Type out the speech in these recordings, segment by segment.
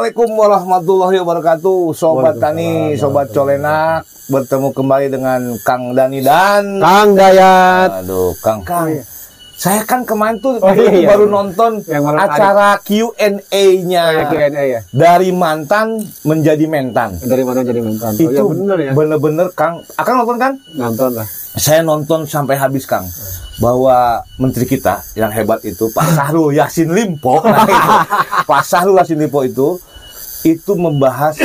Assalamualaikum warahmatullahi wabarakatuh Sobat Tani, Sobat Colenak Bertemu kembali dengan Kang Dani dan Kang Dayat. Aduh Kang Kang. Saya kan kemarin tuh Oh, iya, iya. baru nonton Yang acara Q&A-nya Oh, ya, Q&A ya. Dari mantan menjadi mentan Dari mana jadi mantan? Itu oh, ya bener ya. bener-bener Kang Akan nonton kan? Nonton lah. Saya nonton sampai habis Kang bahwa menteri kita yang hebat itu Pak Sahrul Yasin Limpo nah itu, Pak Sahrul Yasin Limpo itu itu membahas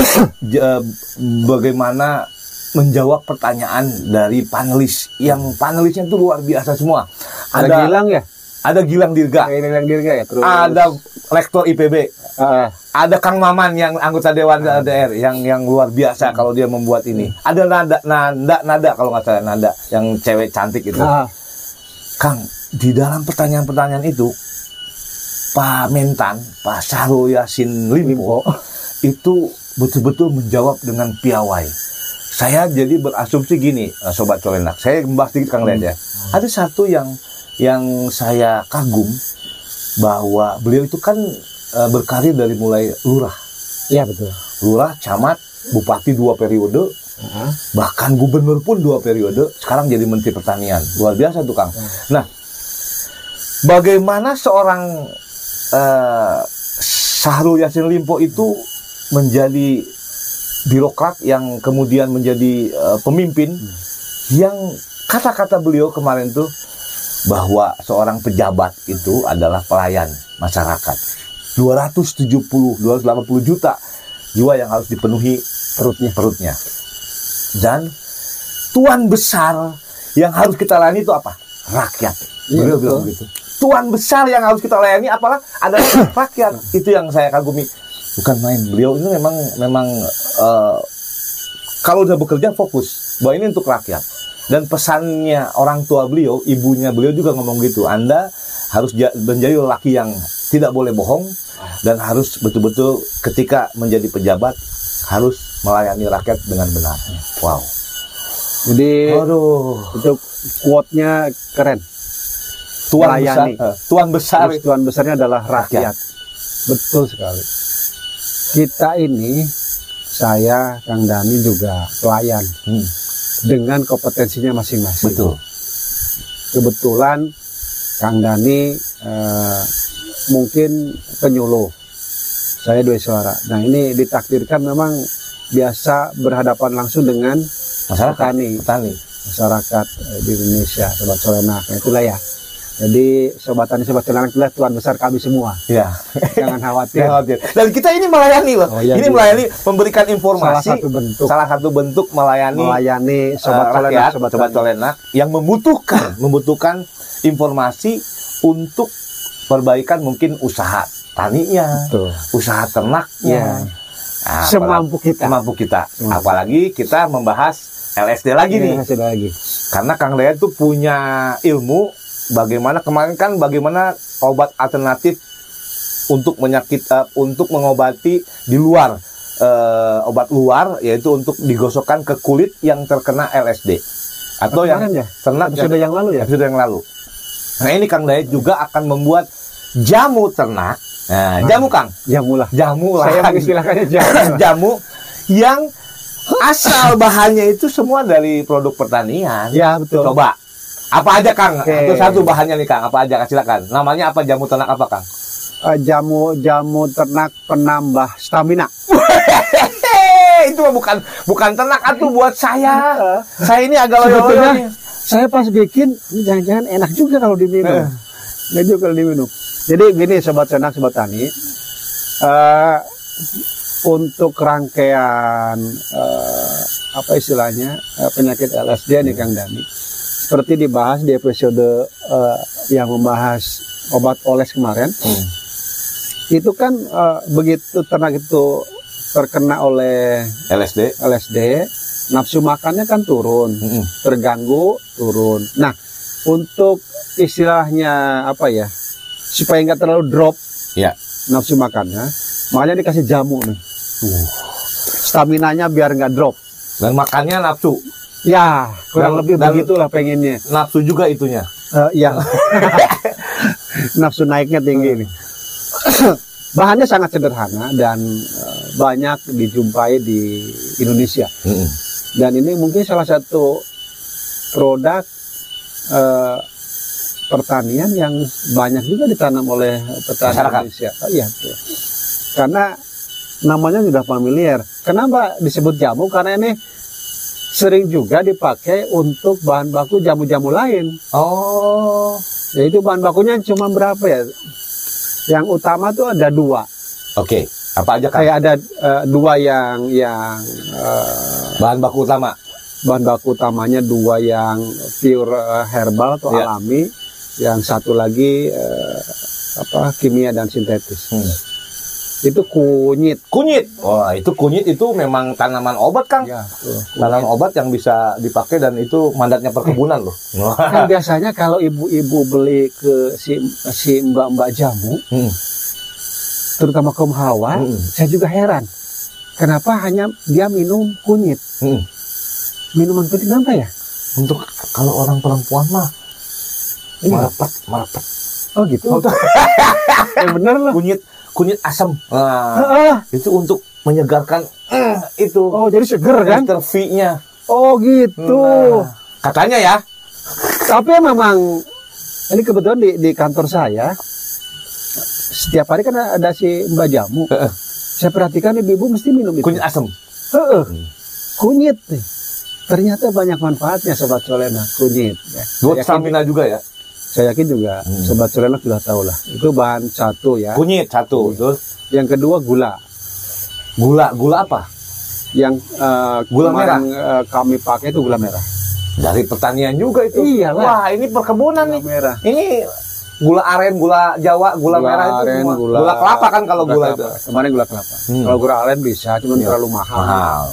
bagaimana menjawab pertanyaan dari panelis yang panelisnya itu luar biasa semua Ada, ada Gilang ya? ada Gilang Dirga Kayak Gilang Dirga ya. Terus. ada rektor IPB Ah, ada Kang Maman yang anggota Dewan DPR yang yang luar biasa kalau dia membuat ini ada Nada Nada Nada kalau nggak salah Nada yang cewek cantik itu ah. Kang, di dalam pertanyaan-pertanyaan itu, Pak Mentan, Pak Syahrul Yasin Limpo, itu betul-betul menjawab dengan piawai. Saya jadi berasumsi gini, eh, Sobat Colenak. Saya membahas sedikit Kang Lihat ya. Ada satu yang yang saya kagum bahwa beliau itu kan eh, berkarir dari mulai lurah, Iya betul. lurah, camat, bupati dua periode, Ah. bahkan gubernur pun dua periode sekarang jadi menteri pertanian luar biasa tuh kang nah bagaimana seorang eh Syahrul Yassin Limpo itu menjadi birokrat yang kemudian menjadi eh, pemimpin yang kata-kata beliau kemarin tuh bahwa seorang pejabat itu adalah pelayan masyarakat 270 280 juta jiwa yang harus dipenuhi Perutnya. perutnya. Dan tuan besar yang harus kita layani itu apa? Rakyat. Iya, Beliau betul. bilang begitu. Tuan besar yang harus kita layani apalah adalah rakyat. Itu yang saya kagumi. Bukan main. Beliau ini memang memang eh, kalau udah bekerja fokus bahwa ini untuk rakyat. Dan pesannya orang tua beliau, ibunya beliau juga ngomong gitu. Anda harus ja- menjadi lelaki yang tidak boleh bohong dan harus betul-betul ketika menjadi pejabat harus melayani rakyat dengan benar. Wow. Jadi Aduh. itu quote-nya keren. Tuan Melayani. besar, eh, tuan besar. Terus tuan besarnya adalah rakyat. Betul sekali. Kita ini, saya, Kang Dani juga pelayan Hmm, dengan kompetensinya masing-masing. betul. kebetulan Kang Dani eh, mungkin penyuluh saya dua suara nah ini ditakdirkan memang biasa berhadapan langsung dengan Masyarakat. petani Petani. masyarakat eh, di Indonesia sobat solenak nah, itulah ya jadi sobat tani sobat solenak itulah tuan besar kami semua Ya. jangan khawatir Jangan khawatir. Dan kita ini melayani loh. Oh, iya, ini iya. melayani memberikan salah informasi. satu bentuk salah satu bentuk melayani melayani sobat solenak rakyat, sobat, sobat tani. colenak yang membutuhkan membutuhkan informasi untuk perbaikan mungkin usaha taninya, Betul. usaha ternaknya. Ya. Nah, semampu kita semampu kita. Semampu. Apalagi kita membahas LSD lagi nih. Iya, sudah lagi Karena Kang Dayat tuh punya ilmu bagaimana kemarin kan bagaimana obat alternatif untuk menyakit eh, untuk mengobati di luar eh, obat luar yaitu untuk digosokkan ke kulit yang terkena LSD atau yang ya? ternak episode yang lalu ya episode yang lalu. Nah ini Kang Dayat juga akan membuat jamu ternak. Nah, jamu Kang, jamulah jamu lah. saya mengistilahkannya jamu jamu yang asal bahannya itu semua dari produk pertanian. ya betul Coba. Apa aja Kang? Oke. Itu satu bahannya nih Kang. Apa aja silakan. Namanya apa jamu ternak apa Kang? Eh, jamu jamu ternak penambah stamina. Itu bukan bukan ternak atuh buat saya. Saya ini agak loyo-loyo saya pas bikin ini jangan-jangan enak juga kalau diminum. Eh. Enak juga kalau diminum. Jadi gini sobat ternak sobat tani, eh, untuk rangkaian eh, apa istilahnya eh, penyakit LSD nih Kang Dani, seperti dibahas di episode eh, yang membahas obat oles kemarin, Hmm. itu kan eh, begitu ternak itu terkena oleh LSD. LSD, nafsu makannya kan turun, Mm-mm. terganggu, turun. Nah, untuk istilahnya apa ya, supaya nggak terlalu drop Ya. nafsu makannya, makanya dikasih jamu nih. Uh. Staminanya biar nggak drop. Dan makannya nafsu. Ya, kurang Dan- lebih dan- begitulah pengennya. Nafsu juga itunya. Eh, ya, nafsu naiknya tinggi nih. bahannya sangat sederhana dan eh, banyak dijumpai di Indonesia. Dan ini mungkin salah satu produk eh, pertanian yang banyak juga ditanam oleh petani Masyarakat. Indonesia. Oh, iya, betul. Karena namanya sudah familiar. Kenapa disebut jamu? Karena ini sering juga dipakai untuk bahan baku jamu-jamu lain. Oh. Yaitu bahan bakunya cuma berapa ya? Yang utama tuh ada dua. Oke. Apa aja kan? Kayak ada eh, dua yang yang eh, Bahan baku utama. bahan baku utamanya dua yang pure eh, herbal atau Iya. alami, yang satu lagi eh, apa kimia dan sintetis. Hmm. Itu kunyit. Kunyit. Wah, itu kunyit itu memang tanaman obat, Kang. Ya. Tanaman obat yang bisa dipakai dan itu mandatnya perkebunan loh. Kan biasanya kalau ibu-ibu beli ke si si mbak-mbak jamu, Hmm. terutama kaum hawa, Hmm. saya juga heran. Kenapa hanya dia minum kunyit? Hmm. Minuman kunyit kenapa ya? Untuk kalau orang perempuan mah Ini marepet, marepet. Oh gitu. ya bener loh. Kunyit, kunyit asam. Nah, Ah, itu untuk menyegarkan eh, itu Oh jadi seger kan? V-nya. Oh gitu. Nah, katanya ya. Tapi memang ini kebetulan di, di kantor saya setiap hari kan ada si mbak jamu. Heeh. Saya perhatikan ibu-ibu mesti minum itu. Kunyit asam. Heeh. Kunyit. nih. Ternyata banyak manfaatnya sobat solena kunyit. Ya. Buat stamina juga ya. Saya yakin juga Hmm. sobat solena sudah tahu lah. Itu bahan satu ya. Kunyit satu, terus Yang kedua gula. gula, gula apa? Yang eh, Gula kemarin, eh, kami pakai itu gula merah. Dari pertanian juga itu. Iyalah. Wah, ini perkebunan Gula nih. merah. Ini gula aren, gula Jawa, gula, merah itu aren, semua. gula, Gula, kelapa kan kalau gula, itu. kelapa. Kemarin gula kelapa. Hmm. Kalau gula aren bisa, cuma Iya. terlalu mahal. Mahal.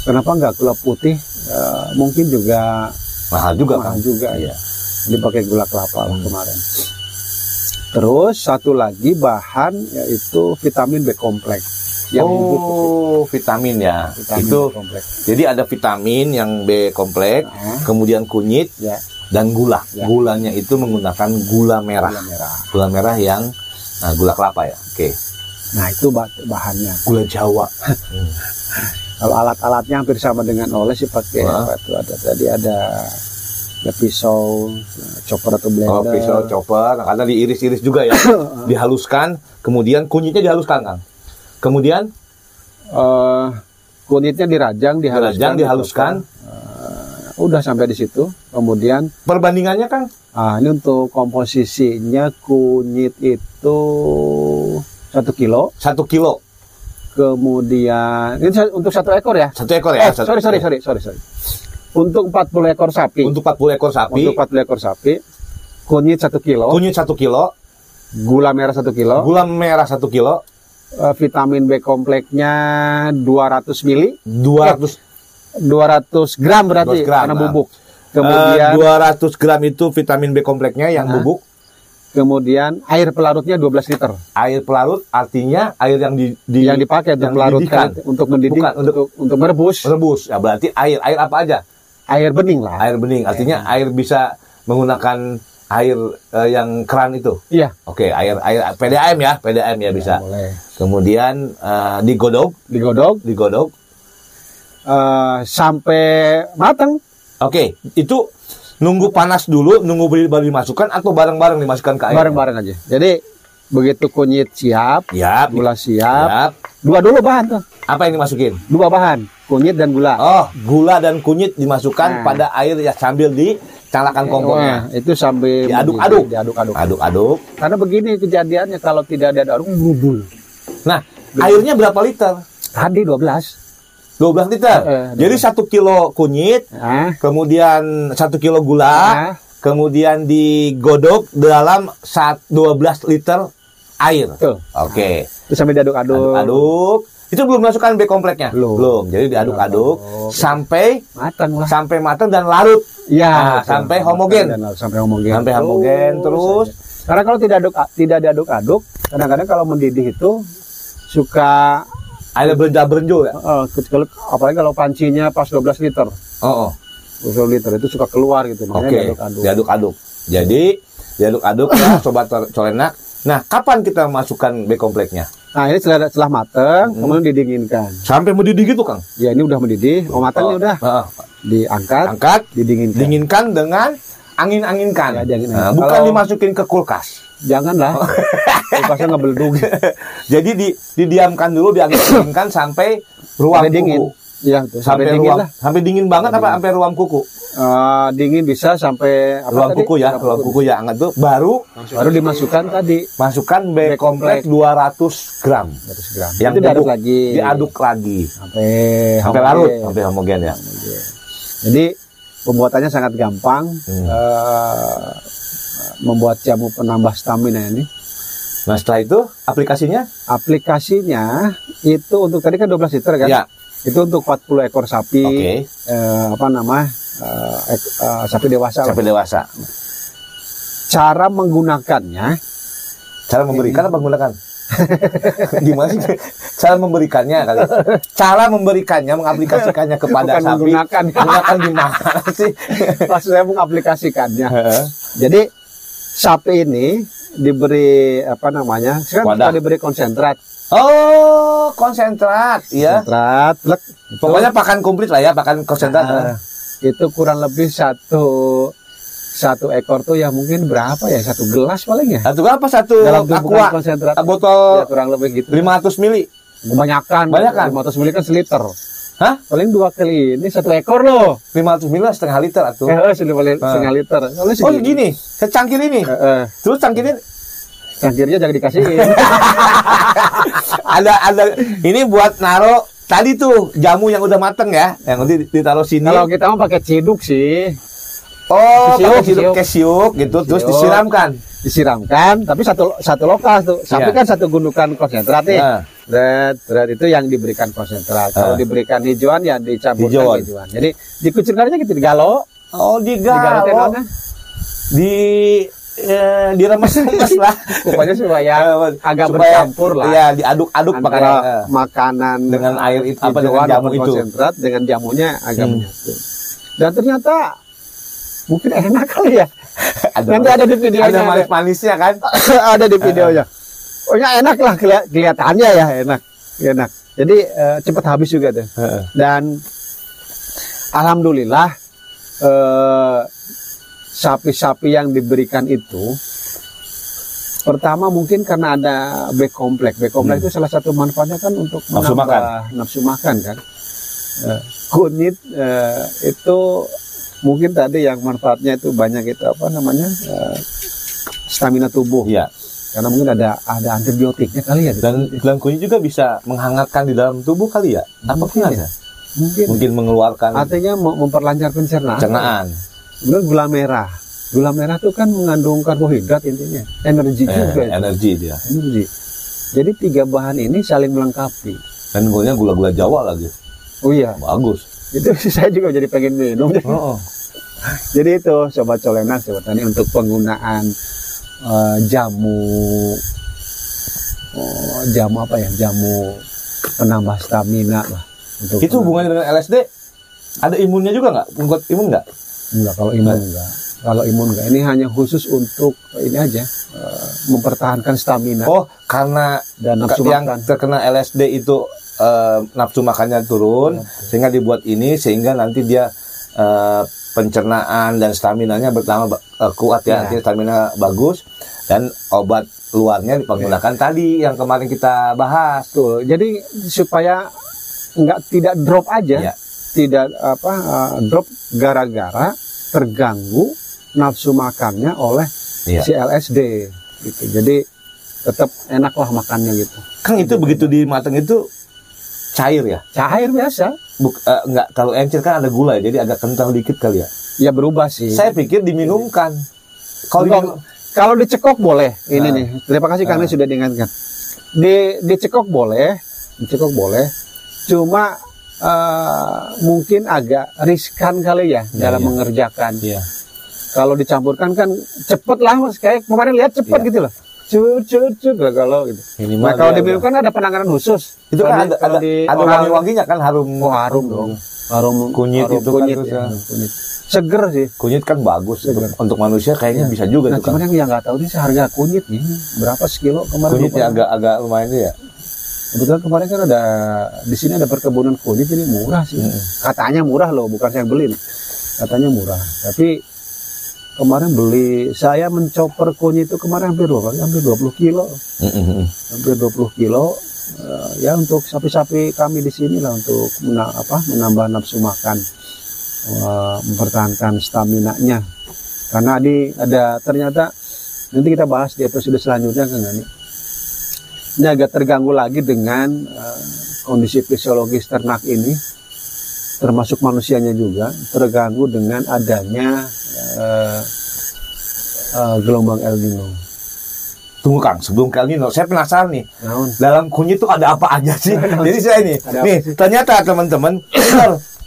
Kenapa nggak gula putih? Eh, mungkin juga Mahal juga mahal kan. juga Iya. Ya. Dia pakai gula kelapa Hmm. kemarin. Terus satu lagi bahan yaitu vitamin B kompleks yang oh, vitamin ya. Vitamin itu B kompleks. jadi ada vitamin yang B kompleks, Nah, kemudian kunyit ya, dan gula. Ya. Gulanya itu menggunakan gula merah. gula merah. Gula merah yang nah, gula kelapa ya. Oke. Nah itu bah- bahannya. Gula Jawa. Kalau alat-alatnya hampir sama dengan oleh sih pakai Wah. apa tuh ada tadi ada ada pisau, chopper atau blender. Oh, pisau chopper, karena diiris-iris juga ya. dihaluskan, kemudian kunyitnya dihaluskan, Kang. Kemudian Eh, kunyitnya dirajang, dihaluskan, dirajang, dihaluskan. Eh, udah sampai di situ. Kemudian, Perbandingannya, Kang? ah ini untuk komposisinya kunyit itu satu kilo. Satu kilo. Kemudian ini untuk satu ekor ya? Satu ekor ya? Eh, Satu- sorry, sorry, sorry, sorry, sorry. Untuk 40 ekor sapi. Untuk 40 ekor sapi, Untuk 40 ekor sapi, kunyit satu kilo, kunyit satu kilo, gula merah satu kilo, gula merah satu kilo, eh, vitamin B kompleknya 200 mili, 200 200 gram berarti 200 gram, karena nah. bubuk. kemudian Kemudian 200 gram itu vitamin B kompleknya yang Nah. bubuk. kemudian air pelarutnya 12 liter. Air pelarut artinya air yang di, di- yang dipakai untuk pelarutkan dididihkan. untuk mendidih Bukan, untuk untuk merebus rebus. Ya berarti air air apa aja? Air bening lah. Air bening. Artinya air bisa menggunakan air eh, yang keran itu. Iya. Oke, air air PDAM ya, PDAM ya bisa. Boleh. Kemudian eh, digodok, Digodok digodok. eh, sampai matang. Oke, itu nunggu panas dulu, nunggu baru dimasukkan atau bareng-bareng dimasukkan ke air? bareng-bareng aja. Jadi begitu kunyit siap, Siap, gula siap, siap. Dua dulu bahan tuh. Apa yang dimasukin? Dua bahan, kunyit dan gula. Oh, gula dan kunyit dimasukkan Nah. pada air ya sambil dicalakan kompornya. Wah, itu sampai Diaduk-aduk. diaduk-aduk. Aduk-aduk. Karena begini kejadiannya kalau tidak diaduk-aduk ngubul. Nah, airnya berapa liter? Tadi 12. 12 liter. Eh, Jadi satu kilo kunyit, Nah, kemudian satu kilo gula, nah, kemudian digodok dalam saat 12 liter air. Oke. Itu sampai diaduk-aduk. Aduk. Itu belum masukkan B kompleknya? Belum. Jadi diaduk-aduk Diaduk. sampai Matang lah. sampai matang dan larut. Ya, Nah, sampai homogen. Dan sampai homogen. Sampai homogen terus. aja. Karena kalau tidak aduk tidak diaduk-aduk, kadang-kadang kalau mendidih itu suka Ada berenja-berenjo ya? eh, kalau apalagi kalau pancinya pas 12 liter. Oh, oh. 12 liter itu suka keluar gitu. Oke. Makanya diaduk-aduk. Diaduk-aduk. Jadi diaduk-aduk ya sobat colenak Nah, kapan kita masukkan B kompleksnya? Nah ini setelah, setelah mateng, Hmm. kemudian didinginkan. Sampai mendidih gitu, Kang. Ya ini udah mendidih, mau matang Oh, ini udah heeh. diangkat, Angkat, didinginkan. dinginkan dengan angin-anginkan. Ya, dingin- Nah, bukan Kalau- dimasukin ke kulkas. Janganlah, kulkasnya ngebeldung. Jadi di, didiamkan dulu, diangin-anginkan sampai Sampai dingin. Kuku. Ya, tuh, Sampai, sampai, dingin ruam, lah. sampai dingin banget Sampai apa dingin. sampai ruam kuku? Eh, dingin bisa sampai apa ruam tadi? kuku ya, ruam kuku ya anget tuh baru Baru dimasukkan tadi masukkan B kompleks kompleks. 200 gram. 100 gram. Yang itu diaduk lagi. Diaduk lagi sampai sampai homogen. larut, sampai homogen ya. Jadi pembuatannya sangat gampang. Hmm. Eh, membuat jamu penambah stamina ini. Nah, setelah itu aplikasinya? Aplikasinya itu untuk tadi kan 12 liter kan? Ya. Itu untuk 40 ekor sapi. Oke. eh, apa nama? eh, ek- eh, sapi dewasa. lah. Sampai dewasa. Cara menggunakannya Cara memberikan apa menggunakan? Gimana sih? Cara memberikannya kali. Cara memberikannya, mengaplikasikannya kepada Bukan sapi. menggunakan. Menggunakan gimana sih? maksud saya mengaplikasikannya. Jadi sapi ini diberi apa namanya? Sekarang kita diberi konsentrat. Oh, konsentrat, ya. Konsentrat, plek. Itu, Pokoknya pakan komplit lah ya, pakan konsentrat. ah, itu kurang lebih satu satu ekor tuh ya mungkin berapa ya? Satu gelas paling ya? Satu apa satu Dalam aqua konsentrat. Ah, botol Ya, kurang lebih gitu. 500 mili. Kebanyakan. Banyakan? 500 mili kan seliter. Hah? Paling dua kali ini satu ekor loh. 500 mili setengah liter atuh. Eh, eh, paling Ah. setengah liter. Soalnya Oh gini, secangkir ini. Eh, Terus cangkir ini cangkirnya jangan dikasihin. ada ada ini buat naro tadi tuh jamu yang udah mateng ya, yang nanti ditaruh sini. Kalau kita mau pakai ciduk sih, oh, Kesiuk, pakai siduk kesiuk. kesiuk gitu, terus Kesiuk. disiramkan. disiramkan, tapi satu satu lokal tuh. Sapi Iya. kan satu gundukan konsentrat nih. Nah, Red, red itu yang diberikan konsentrat. Kalau Ah. diberikan hijauan ya dicampurkan Hijauan. hijauan. Jadi dikucurkannya gitu oh digalo digalo, tenonnya. di eh, diremes-remes lah. Pokoknya supaya Eh, agak supaya- bercampur lah. Iya, diaduk-aduk pakai antara eh, makanan dengan eh, air itu- apa, dengan jamu itu. konsentrat dengan jamunya agak Hmm. menyatu. Dan ternyata mungkin enak kali ya. ada Nanti ada di videonya. ada manis-manisnya kan. ada di videonya. Oh ya enak lah keli- kelihatannya ya enak, enak. Jadi eh, cepat habis juga tuh. Dan alhamdulillah eh, sapi-sapi yang diberikan itu pertama mungkin karena ada B kompleks. B kompleks itu salah satu manfaatnya kan untuk Hmm. Nafsu menambah nafsu makan kan. Eh, kunyit eh, itu mungkin tadi yang manfaatnya itu banyak itu apa namanya eh, stamina tubuh Iya. karena mungkin ada ada antibiotiknya kali ya Dan dan kunyit juga bisa menghangatkan di dalam tubuh kali ya. Apa Mungkin mungkin ya. mungkin Mungkin mengeluarkan artinya mem- memperlancar pencernaan pencernaan. Kemudian gula merah gula merah itu kan mengandung karbohidrat intinya energi Eh, juga itu. energi dia. energi jadi tiga bahan ini saling melengkapi Dan gulanya gula-gula Jawa lagi. oh iya Bagus. itu saya juga jadi pengen minum Oh, jadi itu sobat colenak sobat tani untuk penggunaan eh, jamu oh, jamu apa ya jamu penambah stamina lah untuk Itu hubungannya dengan LSD? Ada imunnya juga nggak? Menguat imun nggak? Enggak, kalau imun enggak. Kalau imun enggak. Ini hanya khusus untuk ini aja eh, mempertahankan stamina Oh, karena dan nafsu yang makan. terkena LSD itu eh, nafsu makannya turun, sehingga dibuat ini sehingga nanti dia eh, pencernaan dan stamina-nya bertambah eh, kuat ya, Ya. artinya stamina bagus dan obat luarnya dipergunakan tadi yang kemarin kita bahas. Betul. Jadi supaya enggak tidak drop aja, Ya. Tidak apa eh, drop gara-gara terganggu nafsu makannya oleh Iya. si LSD gitu. Jadi tetap enak lah makannya gitu. Kan itu begitu dimateng itu cair ya. Cair biasa. Buk, eh, enggak kalau encer kan ada gula ya, jadi agak kental dikit kali ya. Ya berubah sih. Saya pikir diminumkan. Kalau diminum, kalau dicekok boleh. Ini Nah. nih. Terima kasih karena Nah. sudah diingatkan. Di dicekok boleh, dicekok boleh. Cuma eh, mungkin agak riskan kali ya, Ya, dalam ya. mengerjakan. Iya. Kalau dicampurkan kan cepet lah, Mas. Kayak kemarin lihat cepet Iya. gitu loh. Cut, cut, cut lah kalau gitu. Minimal Nah, kalau dia diminumkan ada penanganan khusus. itu kan ada kalau ada, di ada wangi-wanginya kan harum Oh, harum dong. Harum Kunyit harum itu kan kunyit, terus ya. ya. Kunyit. seger sih. Kunyit kan bagus untuk, Segar. untuk manusia kayaknya Iya. bisa juga Nah, tuh Kang. cuman yang yang nggak tahu ini harga kunyit nih berapa sekilo kemarin? Kunyitnya lupa. agak-agak lumayan ya. Kebetulan kemarin kan ada di sini ada perkebunan kunyit ini murah sih. Mm-mm. Katanya murah loh, bukan saya yang beli. nih. Katanya murah. Tapi kemarin beli saya mencoper kunyit itu kemarin hampir berapa? Hampir 20 kilo. Mm-mm. Hampir 20 kilo. Eh, ya untuk sapi-sapi kami di sini lah untuk mena- apa, menambah nafsu makan, eh, mempertahankan stamina-nya. Karena di ada ternyata nanti kita bahas di episode selanjutnya kan Gani. Ini agak terganggu lagi dengan eh, kondisi fisiologis ternak ini, termasuk manusianya juga terganggu dengan adanya eh, eh, gelombang El Nino. Tunggu Kang, sebelum ke El Nino, saya penasaran nih. Naon? Dalam kunyit tuh ada apa aja sih? Jadi saya ini, Ada nih ternyata teman-teman,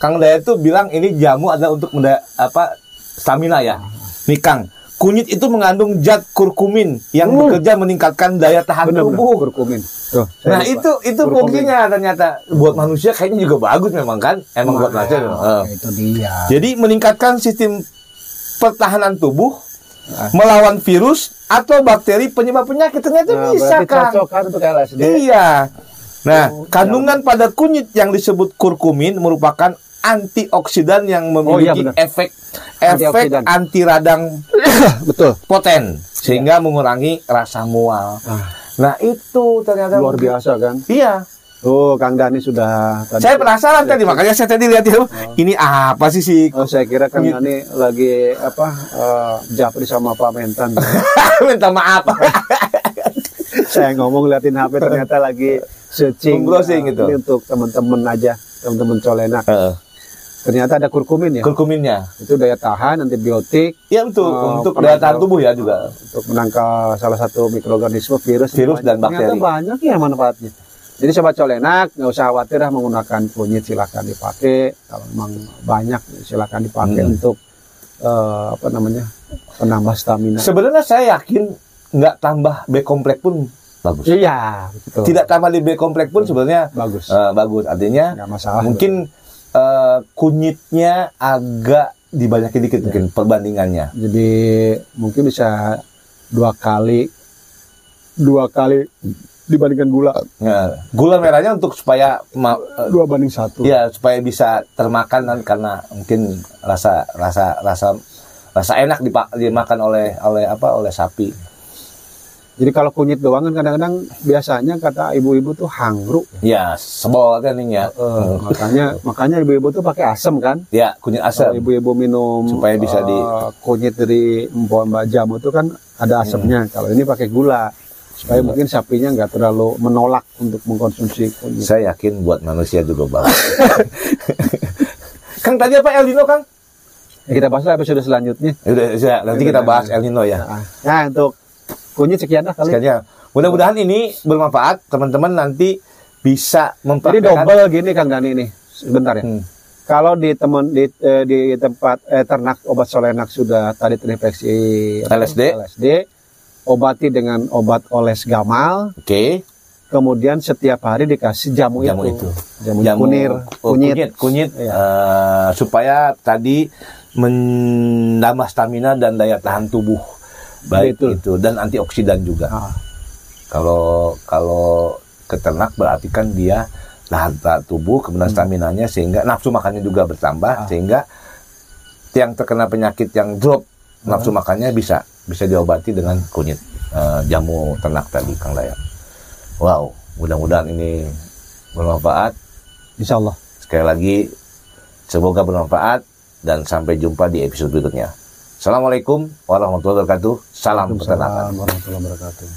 Kang Daya tuh bilang ini jamu adalah untuk menda, apa stamina ya. Nih Kang, kunyit itu mengandung zat kurkumin yang Hmm. bekerja meningkatkan daya tahan Benar, tubuh. kurkumin. Tuh, Nah lupa. itu itu fungsinya ternyata buat manusia kayaknya juga bagus memang kan, emang buat manusia. Eh. itu dia. Jadi meningkatkan sistem pertahanan tubuh Ah. melawan virus atau bakteri penyebab penyakit ternyata Nah, bisa kan. cocok kan. Iya. Nah, Oh, kandungan pada kunyit yang disebut kurkumin merupakan antioksidan yang Oh, iya, memiliki efek efek anti radang Betul. poten sehingga mengurangi rasa mual. Ah, Nah, itu ternyata luar biasa kan. Iya. Tuh, Kang Dani sudah tadi. Saya penasaran tadi makanya saya tadi lihat itu. Ini apa sih si Oh, saya kira Kang. Dani lagi apa eh, japri sama Pak Mentan. minta maaf. saya ngomong liatin HP ternyata lagi searching. Browsing gitu. Ini untuk teman-teman aja, teman-teman colenak. Heeh. Ternyata ada kurkumin ya. Kurkuminnya. Itu daya tahan, antibiotik, Ya betul Oh, untuk daya tahan tubuh ya juga. untuk menangkal salah satu mikroorganisme virus Virus dan Ternyata bakteri. banyak ya manfaatnya jadi sobat colenak nggak usah khawatir lah menggunakan kunyit silakan dipakai kalau memang banyak silakan dipakai Hmm. untuk eh, apa namanya penambah stamina Sebenarnya saya yakin nggak tambah B komplek pun bagus. iya betul Tidak tambah di B komplek pun sebenarnya bagus eh, bagus. Artinya nggak masalah mungkin eh, kunyitnya agak dibanyakin dikit Ya. mungkin perbandingannya. jadi mungkin bisa dua kali dua kali dibandingkan gula Ya, gula merahnya untuk supaya ma- eh, dua banding satu ya supaya bisa termakan kan karena mungkin rasa rasa rasa rasa enak dipa- dimakan oleh oleh apa oleh sapi. Jadi kalau kunyit doang kan kadang-kadang biasanya kata ibu-ibu tuh hangru Ya sebol kan ini ya. Eh, makanya makanya ibu-ibu tuh pakai asam kan Ya kunyit kalau asam. ibu-ibu minum Supaya bisa di- eh, kunyit dari empon jamu itu kan ada asamnya kalau ini pakai gula supaya Gula. mungkin sapinya nggak terlalu menolak untuk mengkonsumsi kunyit Saya yakin buat manusia juga bagus. Kang tadi apa El Nino Kang? Ya, kita bahas episode selanjutnya Ya Udah, sudah. nanti kita bahas El Nino ya. nah, nah, untuk kunyit sekian lah kali Sekiannya. Mudah-mudahan ini bermanfaat. Teman-teman nanti bisa jadi mempraktekkan. double gini kang Dani nih sebentar ya Hmm. kalau di teman di, eh, di tempat eh, ternak obat solenak sudah tadi terinfeksi LSD. LSD obati dengan obat oles gamal Oke. kemudian setiap hari dikasih jamu, Jamu itu, itu. jamu, Jamu kunir oh, kunyit, kunyit, kunyit, Iya. eh, supaya tadi menambah stamina dan daya tahan tubuh baik Betul. itu dan antioksidan juga. Ah, Kalau kalau keternak berarti kan dia tahan tubuh kemudian staminanya sehingga nafsu makannya juga bertambah Hmm. Ah. sehingga yang terkena penyakit yang drop nafsu Hmm. makannya bisa bisa diobati dengan kunyit eh, jamu ternak tadi Kang Dayak. Wow, mudah-mudahan ini bermanfaat. insya Allah Sekali lagi semoga bermanfaat dan sampai jumpa di episode berikutnya. Assalamualaikum warahmatullahi wabarakatuh. Salam peternakan. Warahmatullahi wabarakatuh